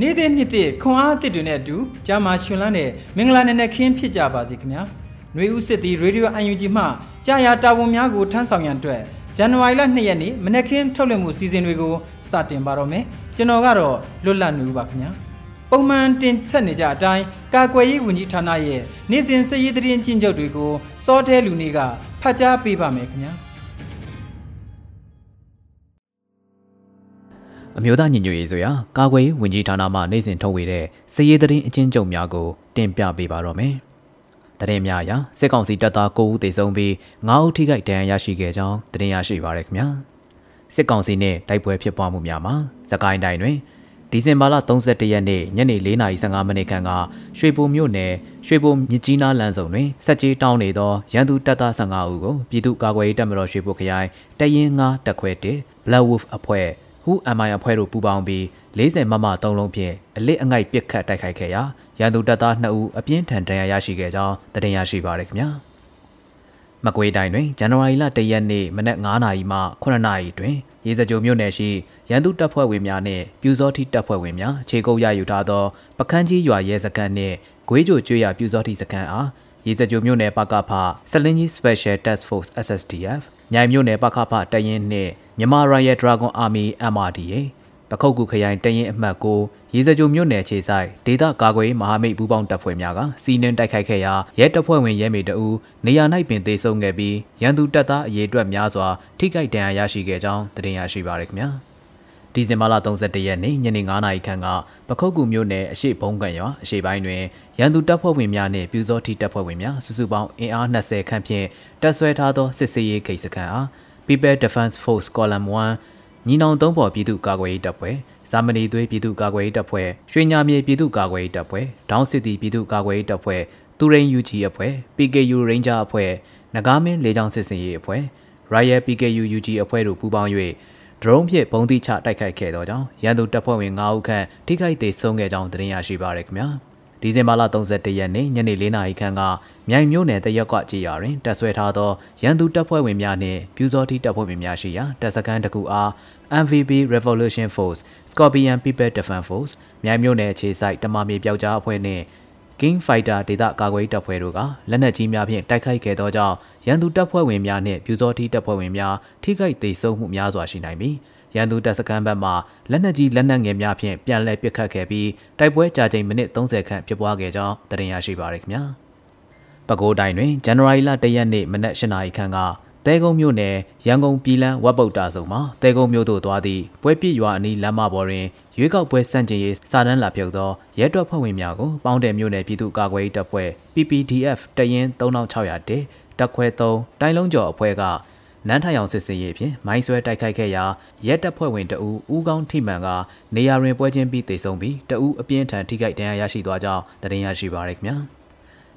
နေ့တဲ့နှစ်တဲ့ခွန်အားအသစ်တွေနဲ့အတူကြာမာရှင်လန်းတဲ့မင်္ဂလာနံနက်ခင်းဖြစ်ကြပါစေခင်ဗျာຫນွေဦးစစ်သည်ရေဒီယိုအန်ယူဂျီမှကြာယာတာဝန်များကိုထမ်းဆောင်ရန်အတွက်ဇန်နဝါရီလ2ရက်နေ့မနက်ခင်းထုတ်လွှင့်မှုစီစဉ်တွေကိုစတင်ပါတော့မယ်ကျွန်တော်ကတော့လွတ်လပ်နေဦးပါခင်ဗျာပုံမှန်တင်ဆက်နေကြအတိုင်းကာကွယ်ရေးဝန်ကြီးဌာနရဲ့နေ့စဉ်စည်ရေးသတင်းကျဉ်းချုပ်တွေကိုစောတဲလူနေကဖတ်ကြားပေးပါမယ်ခင်ဗျာ အမျိုးသားညီညွတ်ရေးဆိုရာကာကွယ်ရေးဝန်ကြီးဌာနမှနိုင်စဉ်ထုတ်ဝေတဲ့စည်ရေးသတင်းအချင်းချုပ်များကိုတင်ပြပေးပါတော့မယ်။သတင်းများအရစစ်ကောင်စီတပ်သား9ဦးသေဆုံးပြီး9ဦးထိခိုက်ဒဏ်ရာရရှိခဲ့ကြောင်းသတင်းရရှိပါရခင်ဗျာ။စစ်ကောင်စီနဲ့တိုက်ပွဲဖြစ်ပွားမှုများမှာစကိုင်းတိုင်းတွင်ဒီဇင်ဘာလ31ရက်နေ့ညနေ4:15မိနစ်ခန့်ကရွှေဘိုမြို့နယ်ရွှေဘိုမြစ်ကြီးနားလမ်းစုံတွင်စက်ကြီးတောင်းနေသောရန်သူတပ်သား15ဦးကိုပြည်သူ့ကာကွယ်ရေးတပ်မတော်ရွှေဘိုခရိုင်တရင်ငါတက်ခွဲ1 Black Wolf အဖွဲ့ ဟူ MI အဖွဲ့တို့ပူးပေါင်းပြီး40မမ3လုံးဖြင့်အလစ်အငိုက်ပစ်ခတ်တိုက်ခိုက်ခဲ့ရာရန်သူတပ်သား2ဦးအပြင်းထန်ဒဏ်ရာရရှိခဲ့ကြောင်းသတင်းရရှိပါရခင်ဗျာမကွေးတိုင်းတွင်ဇန်နဝါရီလ1ရက်နေ့မနက်9:00နာရီမှ9:00နာရီတွင်ရေစကြိုမြို့နယ်ရှိရန်သူတပ်ဖွဲ့ဝင်များနှင့်ပြူစောတိတပ်ဖွဲ့ဝင်များခြေကုပ်ရယူထားသောပကန်းကြီးရွာရဲစခန်းနှင့်ဂွေးကြိုကျွေးရပြူစောတိစခန်းအား ရေစကြိုမြို့နယ်ပကဖစလင်းကြီး Special Task Force SSTF မြိုင်မြို့နယ်ပကဖတရင်နှင့်မြန်မာ Royal Dragon Army MRDA ပခုတ်ကူခရိုင်တရင်အမှတ်ကိုရေစကြိုမြို့နယ်ခြေဆိုင်ဒေသကာကွယ်မဟာမိတ်ပူးပေါင်းတပ်ဖွဲ့များကစီးနှင်းတိုက်ခိုက်ခဲ့ရာရဲတပ်ဖွဲ့ဝင်ရဲမေတအူနေရာ၌ပင်သေဆုံးခဲ့ပြီးရန်သူတပ်သားအရေးအတွက်များစွာထိခိုက်ဒဏ်ရာရရှိခဲ့ကြောင်းသတင်းရရှိပါရခင်ဗျာ ဒီဇင်ဘာလ31ရက်နေ့ညနေ9:00နာရီခန့်ကပခုတ်ကူမြို့နယ်အရှိဘုံကံရွာအရှိပိုင်းတွင်ရန်သူတပ်ဖွဲ့ဝင်များနှင့်ပြူစောတိတပ်ဖွဲ့ဝင်များစုစုပေါင်းအင်အား20ခန့်ဖြင့်တပ်ဆွဲထားသောစစ်စေးရေးဂိတ်စခန်းအား People Defense Force Column 1ညီနောင်သုံးပေါ်ပြည်သူ့ကာကွယ်ရေးတပ်ဖွဲ့ဇာမနီသွေးပြည်သူ့ကာကွယ်ရေးတပ်ဖွဲ့ရွှေညာမြေပြည်သူ့ကာကွယ်ရေးတပ်ဖွဲ့ဒေါင်းစစ်တီပြည်သူ့ကာကွယ်ရေးတပ်ဖွဲ့တူရိန် UG အဖွဲ့ PKU Ranger အဖွဲ့နဂါမင်းလေကြောင်းစစ်စင်ရေးအဖွဲ့ Royal PKU UG အဖွဲ့တို့ပူးပေါင်း၍ ဒရုန်းဖြင့်ဘုံတိချတိုက်ခိုက်ခဲ့သောကြောင့်ရန်သူတပ်ဖွဲ့ဝင်9ဦးခန့်ထိခိုက်ဒေဆုံးခဲ့ကြောင်းသတင်းရရှိပါရခင်ဗျာ။ဒီဇင်ဘာလ31ရက်နေ့ညနေ4နာရီခန့်ကမြိုင်မြို့နယ်တရက်ကွကြေးရွာတွင်တပ်ဆွဲထားသောရန်သူတပ်ဖွဲ့ဝင်များနှင့်ပြူစောတိတပ်ဖွဲ့ဝင်များရှိရာတပ်စခန်းတစ်ခုအား MVB Revolution Force Scorpion People Defense Force မြိုင်မြို့နယ်အခြေစိုက်တမမြေပျောက်ကြားအဖွဲ့နှင့် King Fighter ဒေသကာကွယ်ရေးတပ်ဖွဲ့တို့ကလက်နက်ကြီးများဖြင့်တိုက်ခိုက်ခဲ့သောကြောင့်ရန်သူတပ်ဖွဲ့ဝင်များနှင့်ပြူစောတိတပ်ဖွဲ့ဝင်များထိခိုက်ဒေဆုံးမှုများစွာရှိနိုင်ပြီးရန်သူတပ်စခန်းဘက်မှလက်နက်ကြီးလက်နက်ငယ်များဖြင့်ပြန်လည်ပစ်ခတ်ခဲ့ပြီးတိုက်ပွဲကြာချိန်မိနစ်30ခန့်ဖြစ်ပွားခဲ့ကြောင်းသတင်းရရှိပါရခင်ဗျာ။ပဲခူးတိုင်းတွင်ဇန်နဝါရီလ၁ရက်နေ့မနက်၈နာရီခန့်က တဲကုန်းမြို့နယ်ရန်ကုန်ပြည်လန်းဝက်ပုတ်တာဆုံမှာတဲကုန်းမြို့သို့သွားသည့်ပွဲပြစ်ရွာအနီးလမ်းမပေါ်တွင်ရွေးကောက်ပွဲစန့်ကျင်ရေးစာတမ်းလာဖြုတ်သောရဲတပ်ဖွဲ့ဝင်များကိုပေါင်းတယ်မြို့နယ်ပြည်သူ့ကာကွယ်ရေးတပ်ဖွဲ့ PPDF တရင်3600တက်တက်ခွဲ3တိုင်းလုံးကျော်အဖွဲ့ကနန်းထိုင်အောင်စစ်စင်ရေးဖြင့်မိုင်းဆွဲတိုက်ခိုက်ခဲ့ရာရဲတပ်ဖွဲ့ဝင်တအူဦးကောင်းထိမှန်ကနေရာတွင်ပွဲချင်းပြီးတေဆုံးပြီးတအူအပြင်းထန်ထိခိုက်ဒဏ်ရာရရှိသွားကြောင်းသတင်းရရှိပါရခင်ဗျာ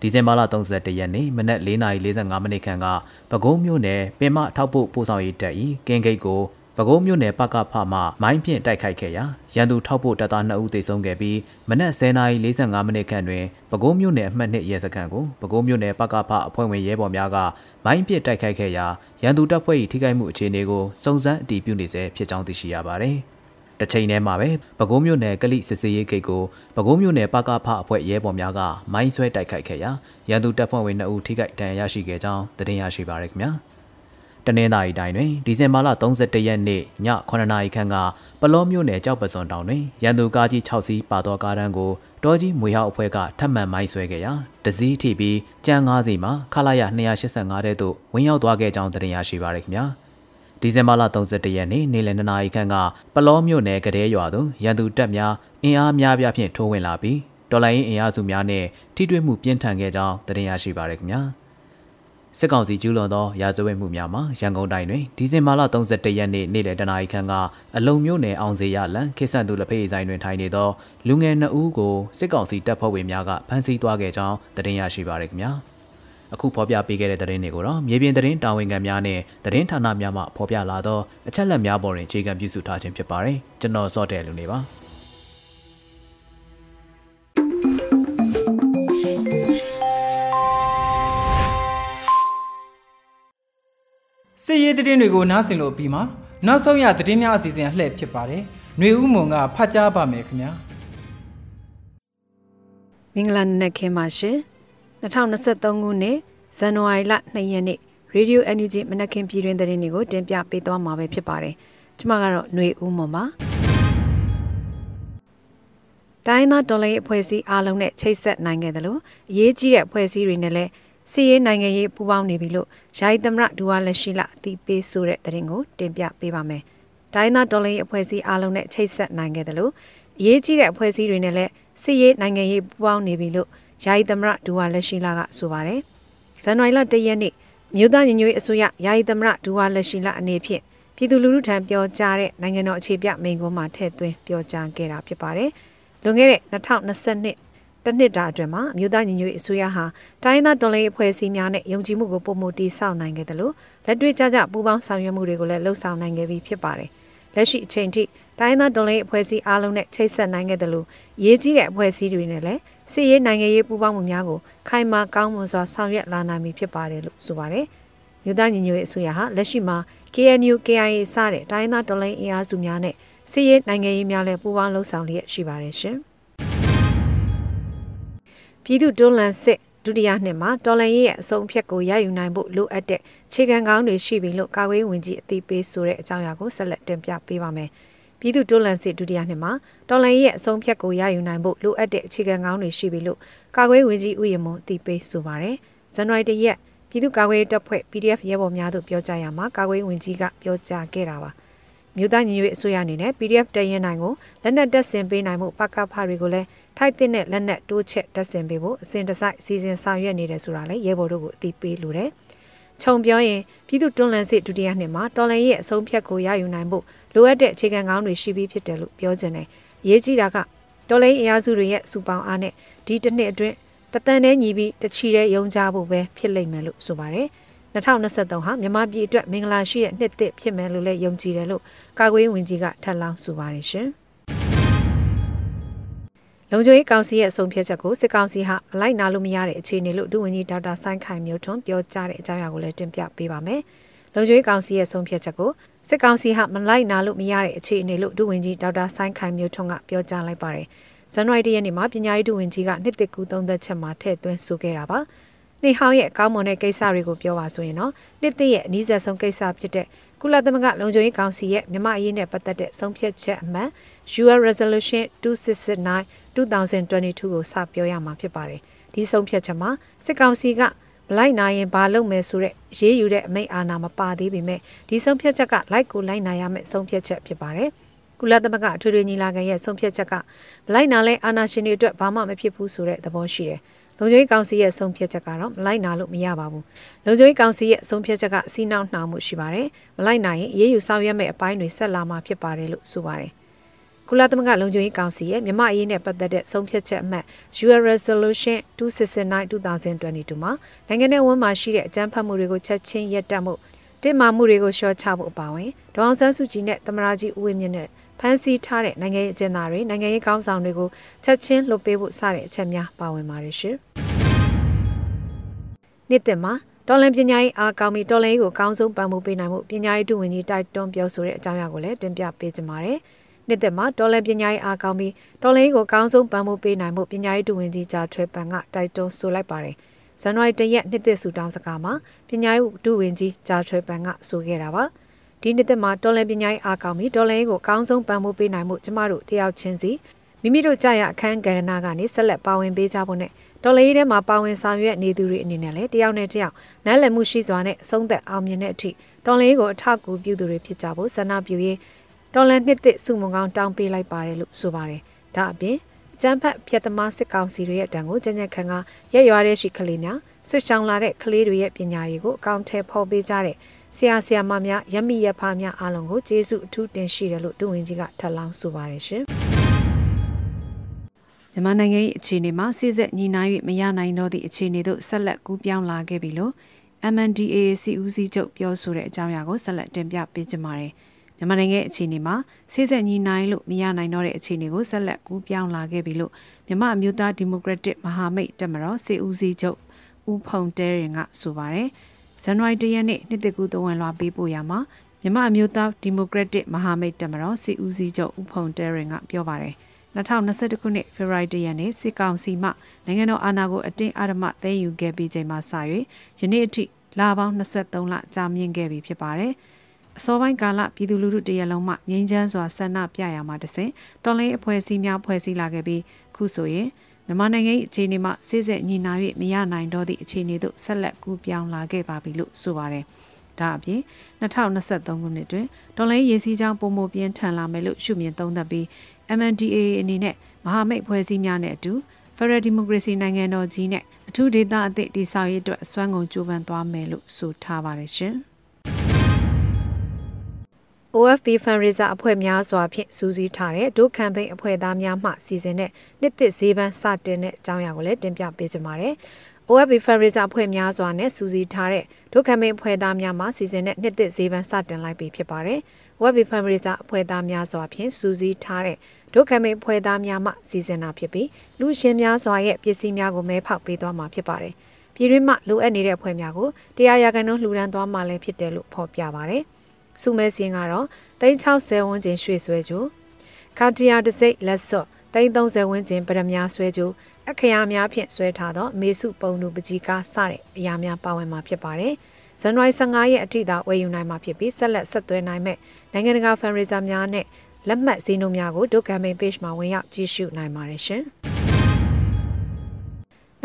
ဒီဇင်ဘာလ31ရက်နေ့မနက်4:45မိနစ်ခန့်ကပဲခူးမြို့နယ်ပင်မထောက်ပို့ပို့ဆောင်ရေးတပ်၏ကင်းဂိတ်ကိုပဲခူးမြို့နယ်ပကဖမှမိုင်းဖြင့်တိုက်ခိုက်ခဲ့ရာရန်သူထောက်ပို့တပ်သား2ဦးသေဆုံးခဲ့ပြီးမနက်10:45မိနစ်ခန့်တွင်ပဲခူးမြို့နယ်အမှတ်2ရဲစခန်းကိုပဲခူးမြို့နယ်ပကဖအဖွဲ့ဝင်ရဲဘော်များကမိုင်းပစ်တိုက်ခိုက်ခဲ့ရာရန်သူတပ်ဖွဲ့၏ထိခိုက်မှုအခြေအနေကိုစုံစမ်းအတည်ပြုနေဆဲဖြစ်ကြောင်းသိရှိရပါတယ်။ တချိန်တည်းမှာပဲပဲခူးမြို့နယ်ကလိစစ်စေးရေးဂိတ်ကိုပဲခူးမြို့နယ်ပကဖအဖွဲ့ရဲဘော်များကမိုင်းဆွဲတိုက်ခိုက်ခဲ့ရာရန်သူတပ်ဖွဲ့ဝင်2ဦးထိခိုက်ဒဏ်ရာရရှိခဲ့ကြောင်းသတင်းရရှိပါရခင်ဗျာ။ဒတနင်္သာရီတိုင်းတွင်ဒီဇင်ဘာလ31ရက်နေ့ည9နာရီခန့်ကပလောမြို့နယ်ကြောက်ပစွန်တောင်တွင်ရန်သူကားကြီး6စီးပါသောကားတန်းကိုတောကြီးမွေဟောက်အဖွဲ့ကထပ်မံမိုင်းဆွဲခဲ့ရာတစည်းထိပြီးကြမ်း9စီးမှာခလာရ285တဲ့သို့ဝင်ရောက်သွားခဲ့ကြောင်းတင်ရရှိပါရခင်ဗျာ ဒီဇင်ဘာလ31ရက်နေ့နေ့လယ်2နာရီခန့်ကပလောမြို့နယ်ကတဲ့ရွာသို့ရန်သူတပ်များအင်အားများပြားဖြင့်ထိုးဝင်လာပြီးတော်လိုင်းအင်အားစုများနဲ့ထိတွေ့မှုပြင်းထန်ခဲ့ကြောင်းတင်ရရှိပါရခင်ဗျာ။စစ်ကောင်စီကျူးလွန်သောရာဇဝတ်မှုများမှာရန်ကုန်တိုင်းတွင်ဒီဇင်ဘာလ31ရက်နေ့နေ့လယ်တနာရီခန့်ကအလုံမျိုးနယ်အောင်စေရလန်ခိဆန်သူလက်ဖေးဆိုင်တွင်ထိုင်နေသောလူငယ်နှစ်ဦးကိုစစ်ကောင်စီတပ်ဖွဲ့ဝင်များကဖမ်းဆီးသွားခဲ့ကြောင်းသတင်းရရှိပါရခင်ဗျာ အခုဖော်ပြပေးခဲ့တဲ့သတင်းတွေကိုတော့မြေပြင်သတင်းတာဝန်ခံများနဲ့သတင်းဌာနများမှဖော်ပြလာသောအချက်အလက်များပေါ်တွင်အခြေခံပြုစုထားခြင်းဖြစ်ပါတယ်ကျွန်တော်စောတယ်လူနေပါစစ်ရေးသတင်းတွေကိုနားဆင်လို့ပြီးမှနောက်ဆုံးရသတင်းများအစီအစဉ်အလှည့်ဖြစ်ပါတယ်။ຫນွေဦးမွန်ကဖတ်ကြားပါမယ်ခင်ဗျာ။မင်္ဂလာနံခင်းပါရှင်။ 2023ခုနှစ်ဇန်နဝါရီလ2ရက်နေ့ Radio NUG မနက်ခင်းပြည်တွင်သတင်းတွေကိုတင်ပြပေးသွားမှာပဲဖြစ်ပါတယ်။ကျွန်မကတော့ຫນွေဦးမွန်ပါ။တိုင်းသားတော်လှန်ရေးအဖွဲ့အစည်းအားလုံးနဲ့ချိတ်ဆက်နိုင်ခဲ့တယ်လို့အရေးကြီးတဲ့အဖွဲ့အစည်းတွေနဲ့လည်းစီရေးနိုင်ငံရေးပူးပေါင်းနေပြီလို့ယာယီသမရဒူဝါလက်ရှိလအတိပေးဆိုတဲ့သတင်းကိုတင်ပြပေးပါမယ်။ဒိုင်းနာဒေါ်လာရေးအဖွဲ့အစည်းအားလုံးနဲ့ချိတ်ဆက်နိုင်ခဲ့တယ်လို့အရေးကြီးတဲ့အဖွဲ့အစည်းတွေနဲ့လည်းစီရေးနိုင်ငံရေးပူးပေါင်းနေပြီလို့ ယာယီသမရဒူဝါလက်ရှိလကဆိုပါတယ်။ဇန်နဝါရီလ၁ရက်နေ့မြို့သားညီညွတ်ရေးအစိုးရယာယီသမရဒူဝါလက်ရှိလအနေဖြင့်ပြည်သူလူထုထံပြောကြားတဲ့နိုင်ငံတော်အခြေပြမိန့်ခွန်းမှာထည့်သွင်းပြောကြားခဲ့တာဖြစ်ပါတယ်။လွန်ခဲ့တဲ့2022တစ်နှစ်တာအတွင်းမှာအမျိုးသားညီညွတ်ရေးအစိုးရဟာတိုင်းသားတော်လှန်ရေးအဖွဲ့အစည်းများနဲ့ယုံကြည်မှုကိုပုံမတည်ဆောက်နိုင်ခဲ့တယ်လို့လက်တွေ့ကျကျပူးပေါင်းဆောင်ရွက်မှုတွေကိုလည်းလှုပ်ဆောင်နိုင်ခဲ့ပြီးဖြစ်ပါတယ်။လက်ရှိအချိန်ထိတိုင်းသားတော်လှန်ရေးအဖွဲ့အစည်းအားလုံးနဲ့ချိတ်ဆက်နိုင်ခဲ့တယ်လို့ရေးကြီးတဲ့အဖွဲ့အစည်းတွေနဲ့လည်း စစ်ရေးနိုင်ငံရေးပူးပေါင်းမှုများကိုခိုင်မာကောင်းမွန်စွာဆောင်ရွက်လာနိုင်ပြီဖြစ်ပါတယ်လို့ဆိုပါတယ်။မြို့သားညီညွတ်ရေးအစိုးရဟာလက်ရှိမှာ KNU KIA စတဲ့တိုင်းသားတော်လှန်ရေးအင်အားစုများနဲ့စစ်ရေးနိုင်ငံရေးများလည်းပူးပေါင်းလှုပ်ဆောင်လျက်ရှိပါတယ်ရှင်။ပြည်သူတွန်းလှန်စစ်ဒုတိယနှစ်မှာတော်လန်ရေးရဲ့အဆုံးအဖြတ်ကိုရယူနိုင်ဖို့လိုအပ်တဲ့ခြေခံကောင်းတွေရှိပြီလို့ကာကွယ်ဝင်ကြီးအသိပေးဆိုတဲ့အကြောင်းအရာကိုဆက်လက်တင်ပြပေးပါမယ်။ ပြည်သူတွန်းလှန်စစ်ဒုတိယနှစ်မှာတော်လန်ရေးရဲ့အဆုံးအဖြတ်ကိုရယူနိုင်ဖို့လိုအပ်တဲ့အခြေခံကောင်းတွေရှိပြီလို့ကာကွယ်ဝင်ကြီးဥယျာဉ်မွန်အသိပေးဆိုပါတယ်။ဇန်နဝါရီ၁ရက်ပြည်သူ့ကာကွယ်တပ်ဖွဲ့ PDF ရဲဘော်များတို့ပြောကြားရမှာကာကွယ်ဝင်ကြီးကပြောကြားခဲ့တာပါ။မြို့သားညီညွတ်အစိုးရအနေနဲ့ PDF တရင်နိုင်ကိုလက်နက်တက်ဆင်ပေးနိုင်မှုပကဖတွေကိုလည်းထိုက်တဲ့လက်နက်တိုးချက်တက်ဆင်ပေးဖို့အစဉ်တစိုက်စီစဉ်ဆောင်ရွက်နေတယ်ဆိုတာလည်းရဲဘော်တို့ကိုအသိပေးလိုတယ်။ခြုံပြောရင်ပြည်သူတွန်းလှန်စစ်ဒုတိယနှစ်မှာတော်လှန်ရေးအဆုံးဖြတ်ကိုရယူနိုင်ဖို့ လိုအပ်တဲ့အခြေခံကောင်းတွေရှိပြီးဖြစ်တယ်လို့ပြောချင်တယ်။အရေးကြီးတာကတော်လှန်ရေးအင်အားစုတွေရဲ့စူပေါင်းအားနဲ့ဒီတစ်နှစ်အတွင်းတသန်နဲ့ညီပြီးတချီတဲ့ယုံကြဖို့ပဲဖြစ်လိမ့်မယ်လို့ဆိုပါတယ်။2023ဟာမြန်မာပြည်အတွက်မင်္ဂလာရှိတဲ့နှစ်သစ်ဖြစ်မယ်လို့လည်းယုံကြည်တယ်လို့ကာကွယ်ရေးဝန်ကြီးကထပ်လောင်းဆိုပါတယ်ရှင်။လုံခြုံရေးကောင်စီရဲ့အဆုံးဖြတ်ချက်ကိုစစ်ကောင်စီဟာမလိုက်နာလို့မရတဲ့အခြေအနေလို့ဒုဝန်ကြီးဒေါက်တာဆိုင်းခိုင်မျိုးထွန်းပြောကြားတဲ့အကြောင်းအရာကိုလည်းတင်ပြပေးပါမယ်။ လုံခြုံရေးကောင်စီရဲ့ဆုံးဖြတ်ချက်ကိုစစ်ကောင်စီဟာမလိုက်နာလို့မရတဲ့အခြေအနေလို့ဒုဝန်ကြီးဒေါက်တာဆိုင်းခိုင်မျိုးထွန်းကပြောကြားလိုက်ပါတယ်။ဇန်နဝါရီလရက်နေ့မှာပညာရေးဒုဝန်ကြီးကနှစ်တစ်ကူသုံးသက်ချက်မှာထည့်သွင်းဆိုခဲ့တာပါ။နှိဟောင်းရဲ့ကောင်းမွန်တဲ့ကိစ္စတွေကိုပြောပါဆိုရင်တော့နှစ်သိရဲ့အနည်းဆက်ဆုံးကိစ္စဖြစ်တဲ့ကုလသမဂ္ဂလုံခြုံရေးကောင်စီရဲ့မြမအရေးနဲ့ပတ်သက်တဲ့ဆုံးဖြတ်ချက်အမှန် UR Resolution 2669 2022ကိုစပြောရမှာဖြစ်ပါတယ်။ဒီဆုံးဖြတ်ချက်မှာစစ်ကောင်စီက မလိုက်နိုင်ရင်ဘာလုပ်မယ်ဆိုတဲ့ရေးယူတဲ့အမိန့်အာဏာမပါသေးပေမဲ့ဒီဆုံးဖြတ်ချက်ကလိုက်ကိုလိုက်နိုင်ရမယ့်ဆုံးဖြတ်ချက်ဖြစ်ပါတယ်။ကုလသမဂ္ဂအထွေထွေညီလာခံရဲ့ဆုံးဖြတ်ချက်ကမလိုက်နာလဲအာဏာရှင်တွေအတွက်ဘာမှမဖြစ်ဘူးဆိုတဲ့သဘောရှိတယ်။လုံခြုံရေးကောင်စီရဲ့ဆုံးဖြတ်ချက်ကတော့မလိုက်နာလို့မရပါဘူးလုံခြုံရေးကောင်စီရဲ့ဆုံးဖြတ်ချက်ကစီးနှောင်းနှောင်မှုရှိပါတယ်မလိုက်နိုင်ရင်အေးအေးယူဆောင်ရွက်မဲ့အပိုင်းတွေဆက်လာမှာဖြစ်ပါတယ်လို့ဆိုပါတယ် ကုလသမဂ္ဂလုံခြုံရေးကောင်စီရဲ့မြန်မာအရေးနဲ့ပတ်သက်တဲ့ဆုံးဖြတ်ချက်အမှတ် UR Resolution 2669-2022မှာနိုင်ငံ내ဝန်မှရှိတဲ့အကြမ်းဖက်မှုတွေကိုချက်ချင်းရပ်တန့်မှုတင်မာမှုတွေကိုရှော့ချဖို့အပါအဝင်ဒေါအောင်ဆန်းစုကြည်နဲ့သမရာကြီးဦးဝင်းမြင့်နဲ့ဖမ်းဆီးထားတဲ့နိုင်ငံရေးအကျဉ်းသားတွေနိုင်ငံရေးကောင်းဆောင်တွေကိုချက်ချင်းလွှတ်ပေးဖို့စတဲ့အချက်များပါဝင်ပါတယ်ရှင်။နေ့တင်မှာတော်လန်ပညာရေးအားကောင်းပြီးတော်လန်ရေးကိုကောင်းဆုံးပံ့ပိုးပေးနိုင်မှုပညာရေးဒုဝန်ကြီးတိုက်တွန်းပြောဆိုတဲ့အကြောင်းအရာကိုလည်းတင်ပြပေးကြပါမယ်။ နှစ်သက်မှာတော်လန်ပညာရေးအားကောင်းပြီးတော်လန်ရေးကိုကောင်းဆုံးပံ့ပိုးပေးနိုင်မှုပညာရေးဒုဝန်ကြီးဂျာထွဲပန်ကတိုက်တွန်းဆိုလိုက်ပါတယ်။ဇန်နဝါရီ၁ရက်နှစ်သစ်စုတောင်းစကားမှာပညာရေးဒုဝန်ကြီးဂျာထွေပန်ကဆိုခဲ့တာပါဒီနှစ်သက်မှာတော်လန်ပညာရေးအားကောင်းပြီးတော်လန်ရေးကိုအကောင်းဆုံးပံ့ပိုးပေးနိုင်မှုကျမတို့တယောက်ချင်းစီမိမိတို့ကြာရအခန်းကဏ္ဍကနေဆက်လက်ပါဝင်ပေးကြဖို့နဲ့တော်လန်ရေးထဲမှာပါဝင်ဆောင်ရွက်နေသူတွေအနေနဲ့လည်းတယောက်နဲ့တယောက်နားလည်မှုရှိစွာနဲ့အဆုံးသက်အောင်မြင်တဲ့အထိတော်လန်ရေးကိုအထောက်အကူပြုသူတွေဖြစ်ကြဖို့ဆန္ဒပြုရေး တော်လန်နှစ်သက်စုမုံကောင်းတောင်းပေးလိုက်ပါတယ်လို့ဆိုပါတယ်ဒါအပြင်ကျန်းဖတ်ဖြတ်သမားစစ်ကောင်စီတွေရဲ့တံကိုကြံ့ကြံ့ခံကရက်ရွာတဲ့ရှိကလေးများဆွချောင်းလာတဲ့ကလေးတွေရဲ့ပညာရေးကိုအကောင့်ထဲဖော်ပေးကြတဲ့ဆရာဆရာမများရမီရဖားများအားလုံးကိုကျေးဇူးအထူးတင်ရှိတယ်လို့ဒုဝန်ကြီးကထပ်လောင်းဆိုပါတယ်ရှင်မြန်မာနိုင်ငံ၏အခြေအနေမှာစစ်ဆက်ညီနိုင်၍မရနိုင်တော့သည့်အခြေအနေသို့ဆက်လက်ကူးပြောင်းလာခဲ့ပြီလို့ MNDAA စီဦးစီးချုပ်ပြောဆိုတဲ့အကြောင်းအရာကိုဆက်လက်တင်ပြပေးကြပါမယ်။ မြန်မာနိုင်ငံအခြေအနေမှာစစ်ဆက်ညီနိုင်လို့မရနိုင်တော့တဲ့အခြေအနေကိုဆက်လက်ကူးပြောင်းလာခဲ့ပြီလို့မြန်မာအမျိုးသားဒီမိုကရက်တစ်မဟာမိတ်တပ်မတော်စီဦးစီးချုပ်ဦးဖုံတဲရင်ကဆိုပါတယ်။ဇန်နဝါရီ၁ရက်နေ့နှစ်တကူသဝန်လွှာပေးပို့ရမှာမြန်မာအမျိုးသားဒီမိုကရက်တစ်မဟာမိတ်တပ်မတော်စီဦးစီးချုပ်ဦးဖုံတဲရင်ကပြောပါတယ်။2021ခုနှစ်ဖေဖော်ဝါရီလရက်နေ့စစ်ကောင်စီမှနိုင်ငံတော်အာဏာကိုအတင်းအဓမ္မသိမ်းယူခဲ့ပြီးချိန်မှစ၍ယနေ့အထိလပေါင်း23လကြာမြင့်ခဲ့ပြီဖြစ်ပါတယ်။ အစောပိုင်းကာလပြည်သူလူထုတရလုံးမှငြိမ်းချမ်းစွာဆန္ဒပြရမှာတစဉ်တော်လိုင်းအဖွဲ့အစည်းများဖွဲ့စည်းလာခဲ့ပြီးခုဆိုရင်မြန်မာနိုင်ငံ၏အခြေအနေမှာစစ်စစ်ညီနာ၍မရနိုင်တော့သည့်အခြေအနေသို့ဆက်လက်ကူးပြောင်းလာခဲ့ပါပြီလို့ဆိုပါတယ်။ဒါအပြင်2023ခုနှစ်တွင်ဒေါ်လာရေးစည်းကြောင်းပုံမပြင်းထန်လာမယ်လို့ရှုမြင်သုံးသပ်ပြီး MNDAA အနေနဲ့မဟာမိတ်ဖွဲ့စည်းများနဲ့အတူ Federal Democracy နိုင်ငံတော်ကြီးနဲ့အထူးဒေသအသစ်တည်ဆောက်ရေးအတွက်အစွမ်းကုန်ကြိုးပမ်းသွားမယ်လို့ဆိုထားပါတယ်ရှင်။ OFB Fundraiser အဖွဲ့များစွာဖြင့်စူးစီးထားတဲ့ဒုကမ်ပိန်းအဖွဲ့သားများမှစီစဉ်တဲ့နှစ်သစ်ဈေးပန်းစတင်တဲ့အကြောင်းအရာကိုလည်းတင်ပြပေးကြပါမယ်။ OFB Fundraiser အဖွဲ့များစွာနဲ့စူးစီးထားတဲ့ဒုကမ်ပိန်းအဖွဲ့သားများမှစီစဉ်တဲ့နှစ်သစ်ဈေးပန်းစတင်လိုက်ပြီဖြစ်ပါတယ်။ OFB Fundraiser အဖွဲ့သားများစွာဖြင့်စူးစီးထားတဲ့ဒုက္ခမိတ်ဖွဲ့သားများမှစီစဉ်တာဖြစ်ပြီးလူရှင်များစွာရဲ့ပစ္စည်းများကိုမဲဖောက်ပေးသွားမှာဖြစ်ပါတယ်။ပြည်တွင်းမှလိုအပ်နေတဲ့အဖွဲ့များကိုတရားရဂန်နှုန်းလှူဒန်းသွားမှာလည်းဖြစ်တယ်လို့ဖော်ပြပါတယ်။ စုမဲစင်းကတော့360ဝန်းကျင်ရွှေဆွဲကြိုကာတီယာတစိတ်လက်စော့330ဝန်းကျင်ပရမများဆွဲကြိုအခရာများဖြင့်ဆွဲထားသောမေစုပုံလူပကြီးကားစတဲ့အရာများပါဝင်မှာဖြစ်ပါတယ်။ဇန်နဝါရီ15ရက်အထိသာဝယ်ယူနိုင်မှာဖြစ်ပြီးဆက်လက်ဆက်သွဲနိုင်မဲ့နိုင်ငံတကာဖန်ရီဇာများနဲ့လက်မှတ်ဈေးနှုန်းများကိုဒုက္ကမိန် page မှာဝင်ရောက်ကြည့်ရှုနိုင်ပါတယ်ရှင်။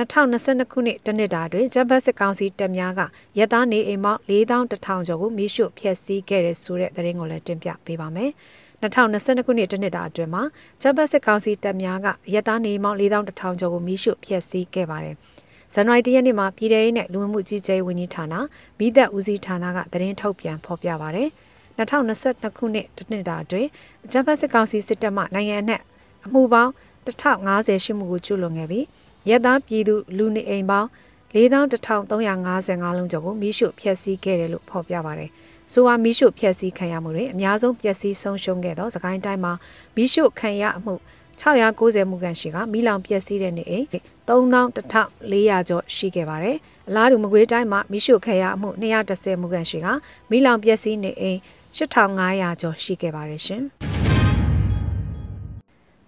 2022ခုနှစ်တနှစ်တာတွင်ဂျပန်စစ်ကောင်စီတပ်များကရဲသားနေအိမ်ပေါင်း4100ကျော်ကိုမိရှုဖျက်ဆီးခဲ့တဲ့ဆိုတဲ့သတင်းကိုလည်းတင်ပြပေးပါမယ်။2022ခုနှစ်တနှစ်တာအတွင်းမှာဂျပန်စစ်ကောင်စီတပ်များကရဲသားနေအိမ်ပေါင်း4100ကျော်ကိုမိရှုဖျက်ဆီးခဲ့ပါတယ်။ဇန်နဝါရီလရက်နေ့မှာပြည်ထောင်စုနဲ့လူဝင်မှုကြီးကြပ်ရေးဝန်ကြီးဌာနမိသက်ဦးစီးဌာနကသတင်းထုတ်ပြန်ဖော်ပြပါရတယ်။2022ခုနှစ်တနှစ်တာအတွင်းအကြမ်းဖက်စစ်ကောင်စီစစ်တပ်မှနိုင်ငံအနှံ့အမှုပေါင်း 1050ရှိမှုကိုကျူးလွန်ခဲ့ပြီးရဲသားပြည်သူလူနေအိမ်ပေါင်း4355လုံးကျော်ကိုမိရှုဖျက်ဆီးခဲ့တယ်လို့ဖော်ပြပါတယ်။ဆိုဟာမိရှုဖျက်ဆီးခံရမှုတွေအများဆုံးပျက်စီးဆုံးရှုံးခဲ့သောစကိုင်းတိုင်းမှာမိရှုခံရမှု690မှုကန်ရှိကမိလောင်ပျက်စီးတဲ့နေအိမ်3400ကျော်ရှိခဲ့ပါတယ်။အလားတူမကွေးတိုင်းမှာမိရှုခံရမှု210မှုကန်ရှိကမိလောင်ပျက်စီးနေအိမ်8500ကျော်ရှိခဲ့ပါတယ်ရှင်။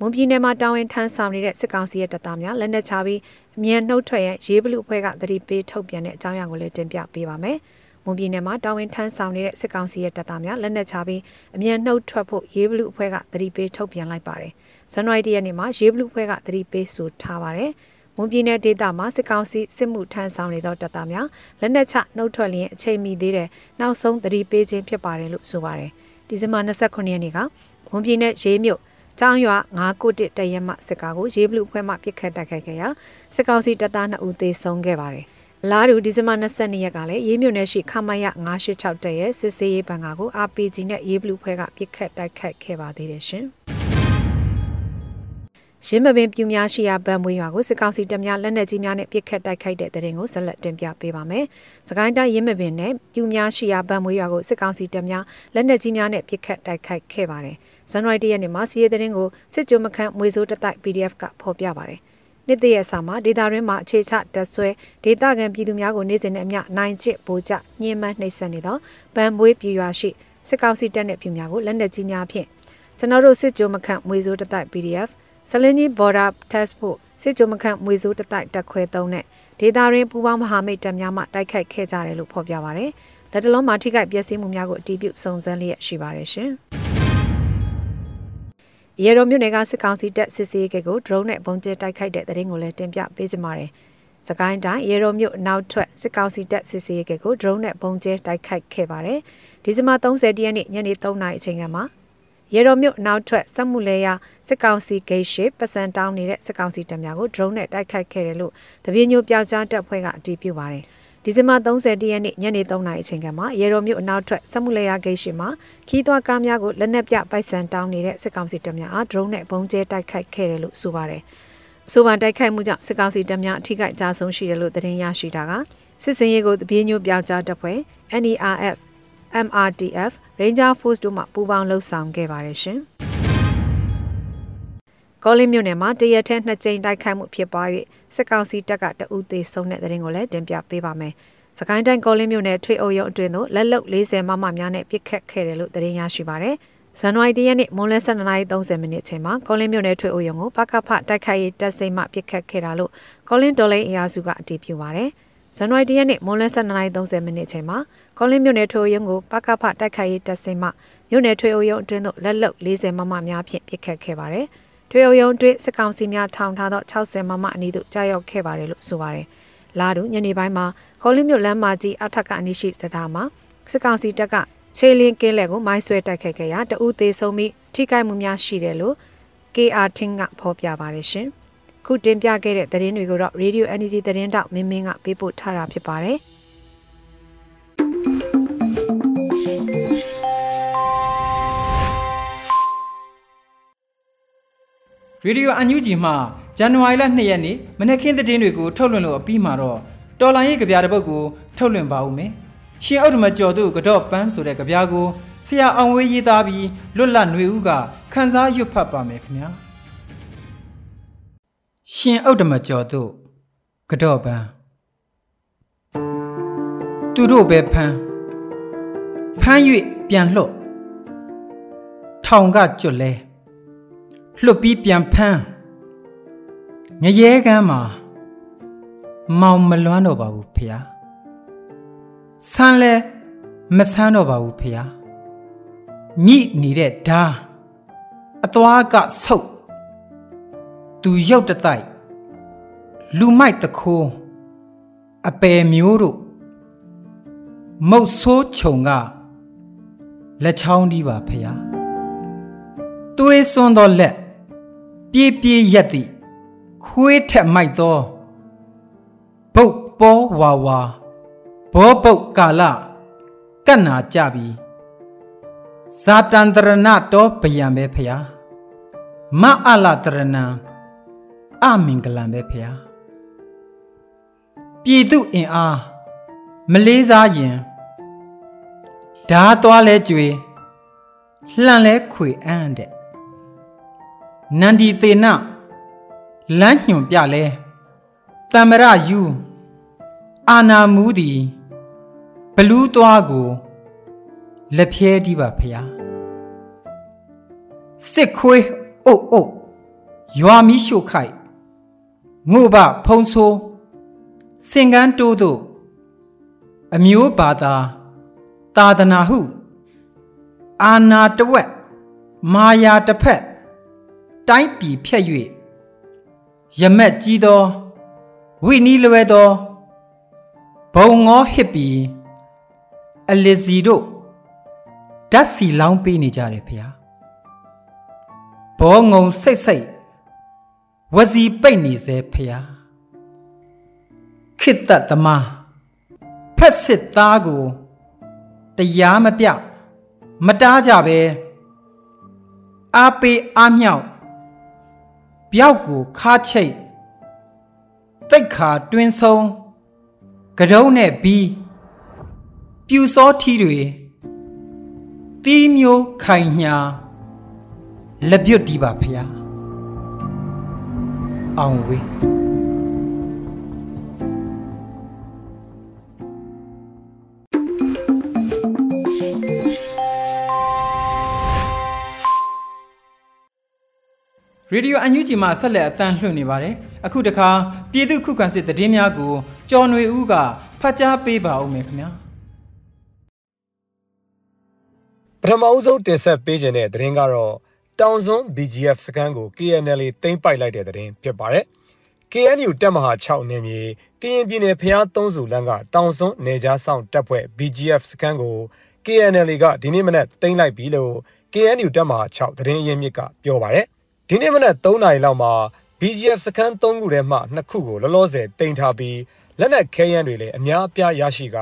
မွန်ပြည်နယ်မှာတာဝန်ထမ်းဆောင်နေတဲ့စစ်ကောင်စီရဲ့တပ်သားများလက်နက်ချပြီးအမြန်နှုတ်ထွက်ရန်ရေးဘလူအဖွဲ့ကသတိပေးထုတ်ပြန်တဲ့အကြောင်းအရာကိုလည်းတင်ပြပေးပါမယ်။မွန်ပြည်နယ်မှာတာဝန်ထမ်းဆောင်နေတဲ့စစ်ကောင်စီရဲ့တပ်သားများလက်နက်ချပြီးအမြန်နှုတ်ထွက်ဖို့ရေးဘလူအဖွဲ့ကသတိပေးထုတ်ပြန်လိုက်ပါတယ်။ဇန်နဝါရီလရက်နေ့မှာရေးဘလူအဖွဲ့ကသတိပေးဆိုထားပါတယ်။မွန်ပြည်နယ်ဒေသမှာစစ်ကောင်စီစစ်မှုထမ်းဆောင်နေသောတပ်သားများလက်နက်ချနှုတ်ထွက်လျင်အချိန်မီသေးတဲ့နောက်ဆုံးသတိပေးခြင်းဖြစ်ပါတယ်လို့ဆိုပါတယ်။ဒီဇင်ဘာ29ရက်နေ့ကမွန်ပြည်နယ်ရေးမြို့ ကျောင်းရွာ9ကုတစ်တရက်မှစစ်ကားကိုရေးဘလူအဖွဲ့မှပစ်ခတ်တိုက်ခိုက်ခဲ့ရာစစ်ကောင်စီတပ်သား2ဦးသေဆုံးခဲ့ပါတယ်။လာတူဒီဇင်ဘာ22ရက်ကလည်းရေးမြို့နယ်ရှိခမရ986တက်ရဲ့စစ်စေးရေးဘန်ကာကို RPG နဲ့ရေးဘလူဖွဲ့ကပစ်ခတ်တိုက်ခိုက်ခဲ့ပါသေးတယ်ရှင်။ရင်းမပင်ပြူများရှိရာဗန်မွေးရွာကိုစစ်ကောင်စီတပ်များလက်နက်ကြီးများနဲ့ပစ်ခတ်တိုက်ခိုက်တဲ့တဲ့ရင်ကိုဆက်လက်တင်ပြပေးပါမယ်။စကိုင်းတိုင်းရင်းမပင်နဲ့ပြူများရှိရာဗန်မွေးရွာကိုစစ်ကောင်စီတပ်များလက်နက်ကြီးများနဲ့ပစ်ခတ်တိုက်ခိုက်ခဲ့ပါတယ်။ ဇန်နဝါရီ၁ရက်နေ့မှာစီးရဲတဲ့ရင်ကိုစစ်ကြိုမခန့်မွေစိုးတတိုက် PDF ကဖော်ပြပါတယ်။နှစ်တရက်စာမှာဒေတာရင်းမှာအခြေချတက်ဆွဲဒေတာကန်ပြည်သူများကိုနေ့စဉ်နဲ့အမျှနိုင်ချစ်ဗိုလ်ကျညှင်းမနှိပ်စက်နေသောဗန်မွေးပြည်ရွာရှိစစ်ကောင်စီတပ်နဲ့ပြည်များကိုလက်နက်ကြီးများဖြင့်ကျွန်တော်တို့စစ်ကြိုမခန့်မွေစိုးတတိုက် PDF ဆလင်းကြီး border test ဖို့စစ်ကြုံမခန့်မွေစိုးတတိုက်တက်ခွဲသုံးနဲ့ဒေသရင်းပူးပေါင်းမဟာမိတ်တပ်များမှတိုက်ခိုက်ခဲ့ကြတယ်လို့ဖော်ပြပါရယ်လက်တလုံးမှာထိခိုက်ပျက်စီးမှုများကိုအတည်ပြုစုံစမ်းလျက်ရှိပါတယ်ရှင် ရေရောမြို့နယ်ကစစ်ကောင်စီတပ်စစ်ဆေးရေးကို drone နဲ့ပုံကျဲတိုက်ခိုက်တဲ့တဲ့ရင်ကိုလည်းတင်ပြပေးကြပါမယ်။စကိုင်းတိုင်းရေရောမြို့နောက်ထွက်စစ်ကောင်စီတပ်စစ်ဆေးရေးကို drone နဲ့ပုံကျဲတိုက်ခိုက်ခဲ့ပါတယ်။ဒီဇင်ဘာ30ရက်နေ့ညနေ3နာရီအချိန်ကမှာရေတော်မြို့နောက်ထွက်စက်မှုလဲရစစ်ကောင်စီဂိတ်ရှိပစံတောင်းနေတဲ့စစ်ကောင်စီတပ်များကို drone နဲ့တိုက်ခိုက်ခဲ့တယ်လို့တပြင်းညိုပြောက်ကြားတပ်ဖွဲ့ကအတည်ပြုပါတယ်။ ဒီဇင်ဘာ30ရက်နေ့ညနေ3နာရီအချိန်ကမှရေတော်မြို့အနောက်ထွက်စက်မှုလဲရဂိတ်ရှိမှာခီးသွွားကားများကိုလက်နက်ပြပိုက်ဆံတောင်းနေတဲ့စစ်ကောင်စီတပ်များအား drone နဲ့ပုံကျဲတိုက်ခိုက်ခဲ့တယ်လို့ဆိုပါတယ်။ဆိုပါတိုက်ခိုက်မှုကြောင့်စစ်ကောင်စီတပ်များအထိကိကြားဆုံးရှိတယ်လို့သတင်းရရှိတာကစစ်စင်ရေးကိုတပြင်းညိုပြောက်ကြားတပ်ဖွဲ့ NERF MRTF Ranger Force တို့မှပူးပေါင်းလှုပ်ဆောင်ခဲ့ပါတယ်ရှင်။ကောလင်းမြို့နယ်မှာတရက်ထဲနှစ်ကြိမ်တိုက်ခိုက်မှုဖြစ်ပွား၍ စစ်ကောင်စီတပ်ကတအူးသေးဆုံးတဲ့တဲ့ရင်ကိုလည်းတင်ပြပေးပါမယ်။စကိုင်းတိုင်းကောလင်းမြို့နယ်ထွေအုပ်ရုံအတွင်းသို့လက်လုံ40မမများနဲ့ပစ်ခတ်ခဲ့တယ်လို့သတင်းရရှိပါရယ်။ဇန်နဝါရီ၁ရက်နေ့မွန်းလယ်12:30မိနစ်ချိန်မှာကောလင်းမြို့နယ်ထွေအုပ်ရုံကိုပကဖတိုက်ခိုက်ရေးတပ်စိမ့်မှပစ်ခတ်ခဲ့တာလို့ကောလင်းတော်လိုင်းအရာစုကအတည်ပြုပါရယ်။ဇန်နဝါရီ၁ရက်နေ့မွန်းလယ်12:30မိနစ်ချိန်မှာကောလင်းမြို့နယ်ထွေရုံကိုပကဖတိုက်ခိုက်ရေးတပ်စင်မှမြို့နယ်ထွေအုပ်ရုံအတွင်းသို့လက်လုံ40မမများဖြင့်ပစ်ခတ်ခဲ့ပါတယ်။ ထွေအုပ်ရုံအတွင်းစစ်ကောင်စီများထောင်ထားသော60မမအနီးသို့ကြားရောက်ခဲ့ပါတယ်လို့ဆိုပါတယ်။လာတူညနေပိုင်းမှာကောလင်းမြို့လမ်းမကြီးအထက်ကအနီးရှိစတားမှာစစ်ကောင်စီတပ်ကခြေလင်းကင်းလက်ကိုမိုင်းဆွဲတိုက်ခိုက်ခဲ့ရာတအူးသေးဆုံးပြီးထိခိုက်မှုများရှိတယ်လို့ KR ထင်းကဖော်ပြပါတယ်ရှင်။ခုတင်ပြခဲ့တဲ့သတင်းတွေကိုတော့ Radio Energy သတင်းတောက်မင်းမင်းကပေးပို့ထားတာဖြစ်ပါတယ်။ ရေဒီယိုအန်ယူဂျီမှဇန်နဝါရီလ2ရက်နေ့မနက်ခင်းသတင်းတွေကိုထုတ်လွှင့်လို့အပြီးမှာတော့တော်လိုင်းရဲ့ကြပြတဲ့ပုတ်ကိုထုတ်လွှင့်ပါဦးမယ်။ရှင်အောက်တမကျော်သူကတော့ပန်းဆိုတဲ့ကြပြကိုဆရာအောင်ဝေးရေးသားပြီးလွတ်လပ်ຫນွေဦးကခန်းစားရွတ်ဖတ်ပါမယ်ခင်ဗျာ။ရှင်ဥဒ္ဓမကျော်တို့ကတော့ပန်းသူတို့ပဲဖမ်းဖမ်း၍ပြန်လှော့ထောင်ကကျွတ်လဲ လှုပ်ပြီးပြန်ဖမ်းငရဲကမ်းမှာမောင်မလွမ်းတော့ပါဘူးဖေဟာဆန်းလဲမဆန်းတော့ပါဘူးဖေဟာညိနေတဲ့ဓာအသွားကဆုပ်သူရုပ်တတိုက်လူမိုက်တခိုးအပယ်မျိုးတို့မုတ်ဆိုးခြုံကလက်ချောင်းဒီပါဖျားသွေးစွန်းသောလက် ပြေးပြေးရက်သည်ခွေးထက်မိုက်သောဘုတ်ပေါ်ဝါဝါဘောပုတ်ကာလကတ်နာကြပြီဇာတန္တရဏတောဗျံပဲဖျားမအလတရဏံအမင်္ဂလံပဲဖျားပြည်သူအင်အားမလေးစားရင်ဓာသွားလဲကြွေလှန်လဲခွေအံ့တဲ့ နန္ဒီသေနလမ်းညွန်ပြလဲတမ္မရယူအာနာမူသည်ဘလူးသွားကိုလက်ဖြဲဒီပါဖျားစစ်ခွေးအုတ်အုတ်ရွာမီးရှို့ခိုက်ငို့ဘဖုံဆိုးစင်ကန်းတိုးတို့အမျိုးဘာသာသာသနာဟု အာနာတဝက်မာယာတစ်ဖက် တိုင်းပြည်ဖြတ်၍ရမက်ကြီးသောဝိနီးလွယ်သောဘုံငေါဟစ်ပြီးအလစ်စီတို့ဓာတ်စီလောင်းပေးနေကြတယ်ဖေဟာဘောငုံစိတ်စိတ်ဝစီပိတ်နေစေဖေဟာခိတ္တသမားဖက်စစ်သားကိုတရားမပြမတားကြပဲအားပေးအားမြောက် ပြောက်ကိုခါချိတ်တိတ်ခါတွင်းဆုံးကရုံးနဲ့ဘီပြူစောထီးတွေတီးမျိုးခိုင်ညာလက်ပြုတ်တီးပါဖျားအောင်ဝေး ရရေဒီယိုအန်ယူဂျီမှဆက်လက်အသံလွှင့်နေပါတယ်အခုတခါပြည်သူခုခံစစ်သတင်းများကိုကျော်ຫນွေဦးကဖတ်ကြားပေးပါဦးမယ်ခင်ဗျာပထမအဦးဆုံးတင်ဆက်ပေးခြင်းတဲ့သတင်းကတော့တောင်စွန်း BGF စခန်းကို KNL သိမ်းပိုက်လိုက်တဲ့သတင်းဖြစ်ပါတယ်။ KNU တပ်မဟာ6နယ်မြေကရင်ပြည်နယ်ဖျားသုံးစုလမ်းကတောင်စွန်းနေကြားဆောင်တပ်ဖွဲ့ BGF စခန်းကို KNL ကဒီနေ့မနက်သိမ်းလိုက်ပြီလို့ KNU တပ်မဟာ6သတင်းရင်းမြစ်ကပြောပါတယ်။ ဒီနေ့မနက်3နာရီလောက်မှာ BGF စခန်း3ခုထဲမှ2ခုကိုလောလောဆယ်တင်ထားပြီးလက်နက်ခဲယမ်းတွေလည်းအများအပြားရရှိက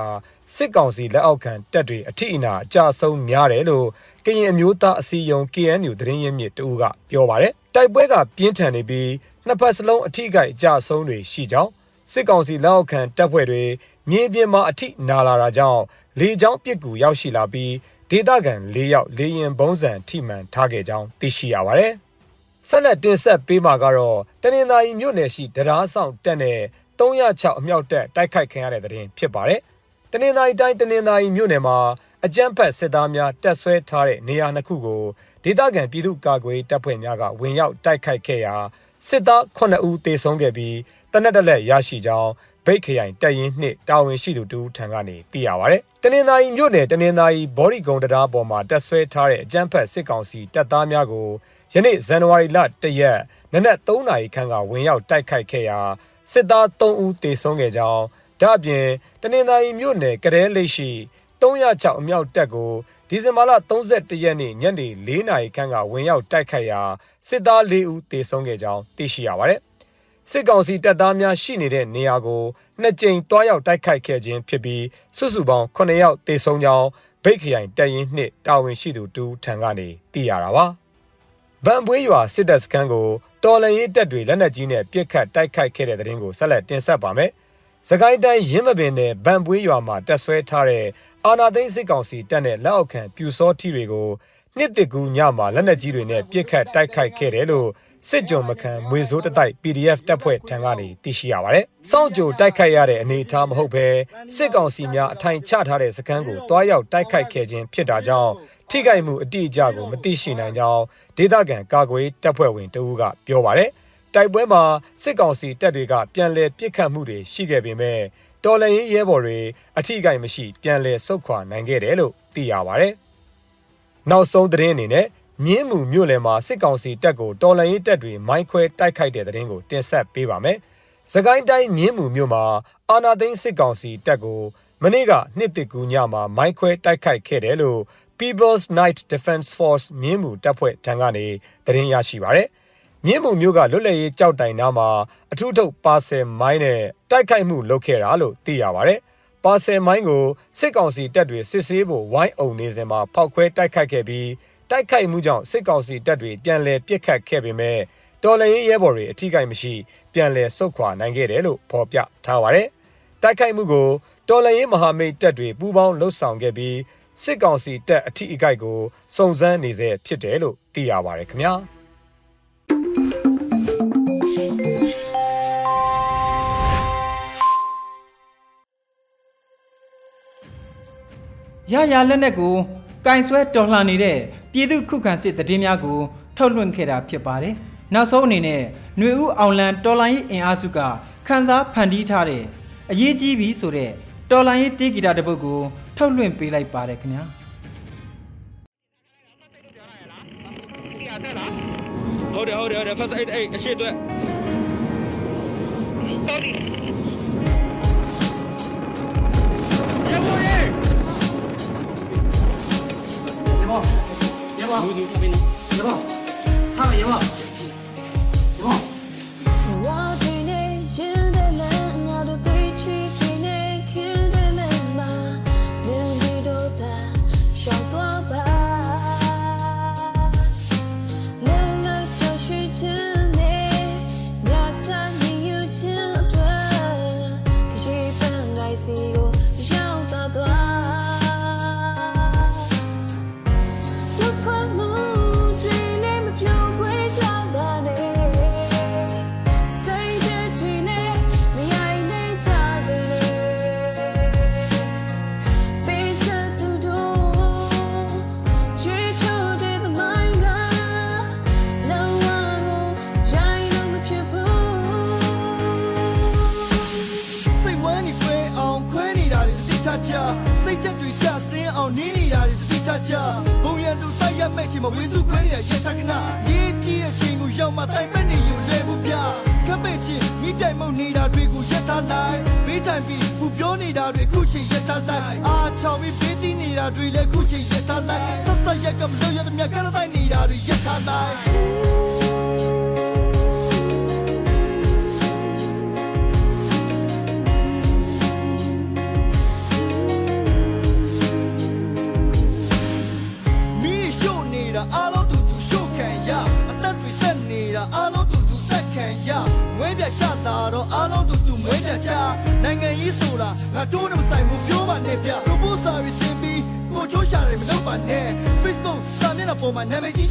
စစ်ကောင်စီလက်အောက်ခံတပ်တွေအထိအနာအကြဆုံးများတယ်လို့ကရင်အမျိုးသားအစည်းအရုံး KNU သတင်းရင်းမြစ်တူကပြောပါတယ်တိုက်ပွဲကပြင်းထန်နေပြီးနှစ်ဖက်စလုံးအထိကိုက်အကြဆုံးတွေရှိကြောင်းစစ်ကောင်စီလက်အောက်ခံတပ်ဖွဲ့တွေမြေပြင်မှာအထိနာလာတာကြောင့်လေကြောင်းပစ်ကူရောက်ရှိလာပြီးဒေသခံ၄ယောက်လေရင်ဘုံစံထိမှန်ထားခဲ့ကြောင်းသိရှိရပါတယ် ဆက်လက်တင်ဆက်ပေးမှာကတော့တနင်္သာရီမြို့နယ်ရှိတရားဆောင်တက်တဲ့306အမြောက်တက်တိုက်ခိုက်ခံရတဲ့တဲ့ရင်ဖြစ်ပါတယ်။တနင်္သာရီတိုင်းတနင်္သာရီမြို့နယ်မှာအကြမ်းဖက်စစ်သားများတက်ဆွဲထားတဲ့နေရာနှစ်ခုကိုဒေသခံပြည်သူ့ကာကွယ်တပ်ဖွဲ့များကဝင်ရောက်တိုက်ခိုက်ခဲ့ရာစစ်သား9ဦးသေဆုံးခဲ့ပြီးတနက်တလက်ရရှိကြောင်းဗိတ်ခရိုင်တပ်ရင်းနှစ်တာဝန်ရှိသူတူထံကနေသိရပါဗျ။တနင်္သာရီမြို့နယ်တနင်္သာရီဘော်ဒီကုံတရားပေါ်မှာတက်ဆွဲထားတဲ့အကြမ်းဖက်စစ်ကောင်စီတပ်သားများကို ယနေ့ဇန်နဝါရီလ1ရက်နနက်3နာရီခန့်ကဝင်ရောက်တိုက်ခိုက်ခဲ့ရာစစ်သား3ဦးသေဆုံးခဲ့ကြောင်းဒါ့အပြင်တနင်္သာရီမြို့နယ်ကရဲလိတ်ရှိ306အမြောက်တပ်ကိုဒီဇင်ဘာလ31ရက်နေ့ညနေ4နာရီခန့်ကဝင်ရောက်တိုက်ခိုက်ရာစစ်သား4ဦးသေဆုံးခဲ့ကြောင်းသိရှိရပါတယ်။စစ်ကောင်စီတပ်သားများရှိနေတဲ့နေရာကိုနှစ်ကြိမ်တွားရောက်တိုက်ခိုက်ခဲ့ခြင်းဖြစ်ပြီးစုစုပေါင်း9ယောက်သေဆုံးကြောင်းဗိတ်ခရိုင်တပ်ရင်းနှစ်တာဝန်ရှိသူတူထံကနေသိရတာပါ။ ဗန်ပွေးရွာစစ်တပ်စခန်းကိုတော်လန်ရေးတပ်တွေလက်နက်ကြီးနဲ့ပစ်ခတ်တိုက်ခိုက်ခဲ့တဲ့တဲ့ရင်ကိုဆက်လက်တင်ဆက်ပါမယ်။စကိုင်းတိုင်းရင်းမပင်နယ်ဗန်ပွေးရွာမှာတက်ဆွဲထားတဲ့အာနာသိန်းစစ်ကောင်စီတပ်နဲ့လက်အောက်ခံပြူစောထီတွေကိုနှစ်တကူညမှာလက်နက်ကြီးတွေနဲ့ပစ်ခတ်တိုက်ခိုက်ခဲ့တယ်လို့စစ်ကြုံမခံမွေစိုးတတိုက် PDF တပ်ဖွဲ့ထံကနေသိရှိရပါတယ်။စောင့်ကြိုတိုက်ခိုက်ရတဲ့အနေအထားမဟုတ်ဘဲစစ်ကောင်စီများအထိုင်ချထားတဲ့စခန်းကိုတွားရောက်တိုက်ခိုက်ခဲ့ခြင်းဖြစ်တာကြောင့် ထိခိုက်မှုအတိအကျကိုမသိရှိနိုင်ကြောင်းဒေသခံကာကွယ်တပ်ဖွဲ့ဝင်တဦးကပြောပါတယ်။တိုက်ပွဲမှာစစ်ကောင်စီတပ်တွေကပြန်လည်ပစ်ခတ်မှုတွေရှိခဲ့ပေမဲ့တော်လရင်ရဲဘော်တွေအထိကိမရှိပြန်လည်ဆုတ်ခွာနိုင်ခဲ့တယ်လို့သိရပါတယ်။နောက်ဆုံးသတင်းအနေနဲ့မြင်းမှုမြို့နယ်မှာစစ်ကောင်စီတပ်ကိုတော်လန်ရေးတပ်တွေမိုင်းခွဲတိုက်ခိုက်တဲ့သတင်းကိုတင်ဆက်ပေးပါမယ်။စကိုင်းတိုင်းမြင်းမှုမြို့မှာအာနာသိန်းစစ်ကောင်စီတပ်ကိုမနေ့ကနှစ်တကူညမှာမိုင်းခွဲတိုက်ခိုက်ခဲ့တယ်လို့ People's Night Defense Force မြင်းမှုတပ်ဖွဲ့ထံကနေသတင်းရရှိပါရယ်။မြင်းမှုမြို့ကလွတ်လပ်ရေးကြောက်တိုင်နားမှာအထူးထုတ်ပါဆယ်မိုင်းနဲ့တိုက်ခိုက်မှုလုပ်ခဲ့တာလို့သိရပါရယ်။ပါဆယ်မိုင်းကိုစစ်ကောင်စီတပ်တွေစစ်ဆေးဖို့ဝိုင်းအုံနေစဉ်မှာဖောက်ခွဲတိုက်ခိုက်ခဲ့ပြီးတိုက်ခိုက်မှုကြောင့်စစ်ကောင်စီတပ်တွေပြန်လည်ပစ်ခတ်ခဲ့ပေမဲ့တော်လှန်ရေးရဲဘော်တွေအထိကိမရှိပြန်လည်ဆုတ်ခွာနိုင်ခဲ့တယ်လို့ဖော်ပြထားပါတယ်။တိုက်ခိုက်မှုကိုတော်လှန်ရေးမဟာမိတ်တပ်တွေပူးပေါင်းလှုပ်ဆောင်ခဲ့ပြီး စစ်ကောင်စီတပ်အထိအခိုက်ကိုစုံစမ်းနေစေဖြစ်တယ်လို့သိရပါတယ်ခင်ဗျာရရလက်နက်ကိုကင်ဆွဲတော်လှန်နေတဲ့ပြည်သူခုခံစစ်တည်င်းများကိုထုတ်လွှင့်ခဲ့တာဖြစ်ပါတယ်။နောက်ဆုံးအနေနဲ့ຫນွေဦးအောင်လန်တော်လိုင်းအင်အားစုကခန်းစားဖန်တီးထားတဲ့အရေးကြီးပြီဆိုတဲ့တော်လိုင်းတေးဂီတာတစ်ပုဒ်ကို ထုတ်လွှင့်ပေးလိုက်ပါတယ်ခင်ဗျာဟုတ်တယ်ဟုတ်တယ်ဟုတ်တယ် first aid အဲ့အရှိအတွက် sorry ရပါရဲ့ရပါရပါလူလူမင်းရပါဟာရပါ မျက်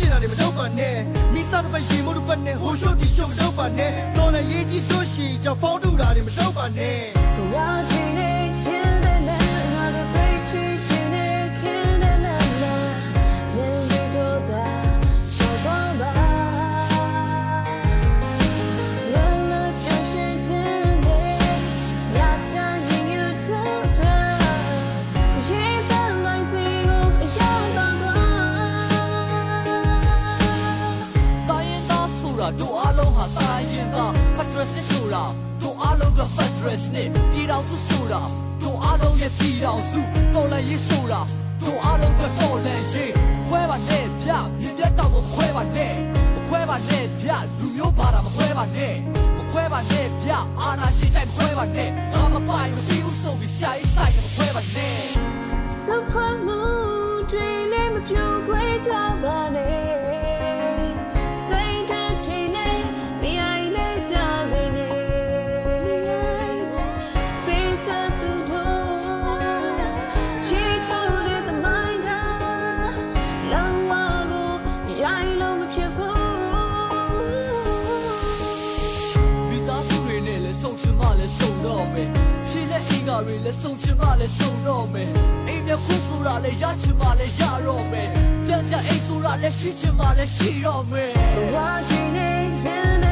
လုံးက Patriot နဲ့ပြည်တော်စုဆိုတာတို့အားလုံးရဲ့ပြည်တော်စုတော်လည်းရေးဆိုတာတို့အားလုံးကတော်လည်းရေးခွဲပါနဲ့ဗျမြင်ပြတ်တော့မခွဲပါနဲ့မခွဲပါနဲ့ဗျလူမျိုးပါတာမခွဲပါနဲ့မခွဲပါနဲ့ဗျအာနာရှိတိုင်းမခွဲပါနဲ့ငါမပိုင်မပြီးဘူးဆိုပြီးရှာရေးဆိုင်မခွဲပါနဲ့စဖမှုတွေလည်းမပြိုခွဲကြပါနဲ့ လည်းရှုံတော့မယ်အိမ်မြခုဆိုတာလည်းရချင်မှလည်းရတော့မယ်ပြန်ပြန်အိမ်ဆိုတာလည်းရှိချင်မှလည်းရှိတော့မယ် The one you need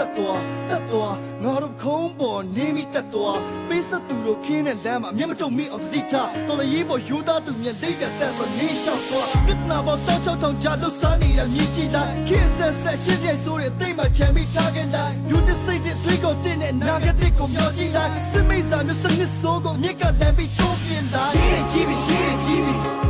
ဆက်သွားတက်သွားငါတို့ခုံးပေါ်နေပြီးတက်သွားပေးဆက်သူတို့ခင်းတဲ့လမ်းမှာမျက်မတုံမိအောင်သိထားတော်လည်းရေးပေါ်ယူသားသူမြင်သိပြတ်တဲ့ဆိုနေလျှောက်သွားပြဿနာပေါ်တောက်ချောက်ထောင်ကြလို့စားနေတဲ့မြည်ကြည့်လိုက်ခင်းဆက်ဆက်ချစ်ရဲ့ဆိုတဲ့တိတ်မှချမ်းပြီးထားခဲ့လိုက်ယူတဲ့စိတ်တဲ့တွေးကိုတင်းတဲ့နာဂတိကိုမျောကြည့်လိုက်စစ်မိတ်စာမျိုးစနစ်စိုးကိုမြစ်ကလမ်းပြီးချိုးပြလိုက်ရေးကြည့်ပြီးရေးကြည့်ပြီး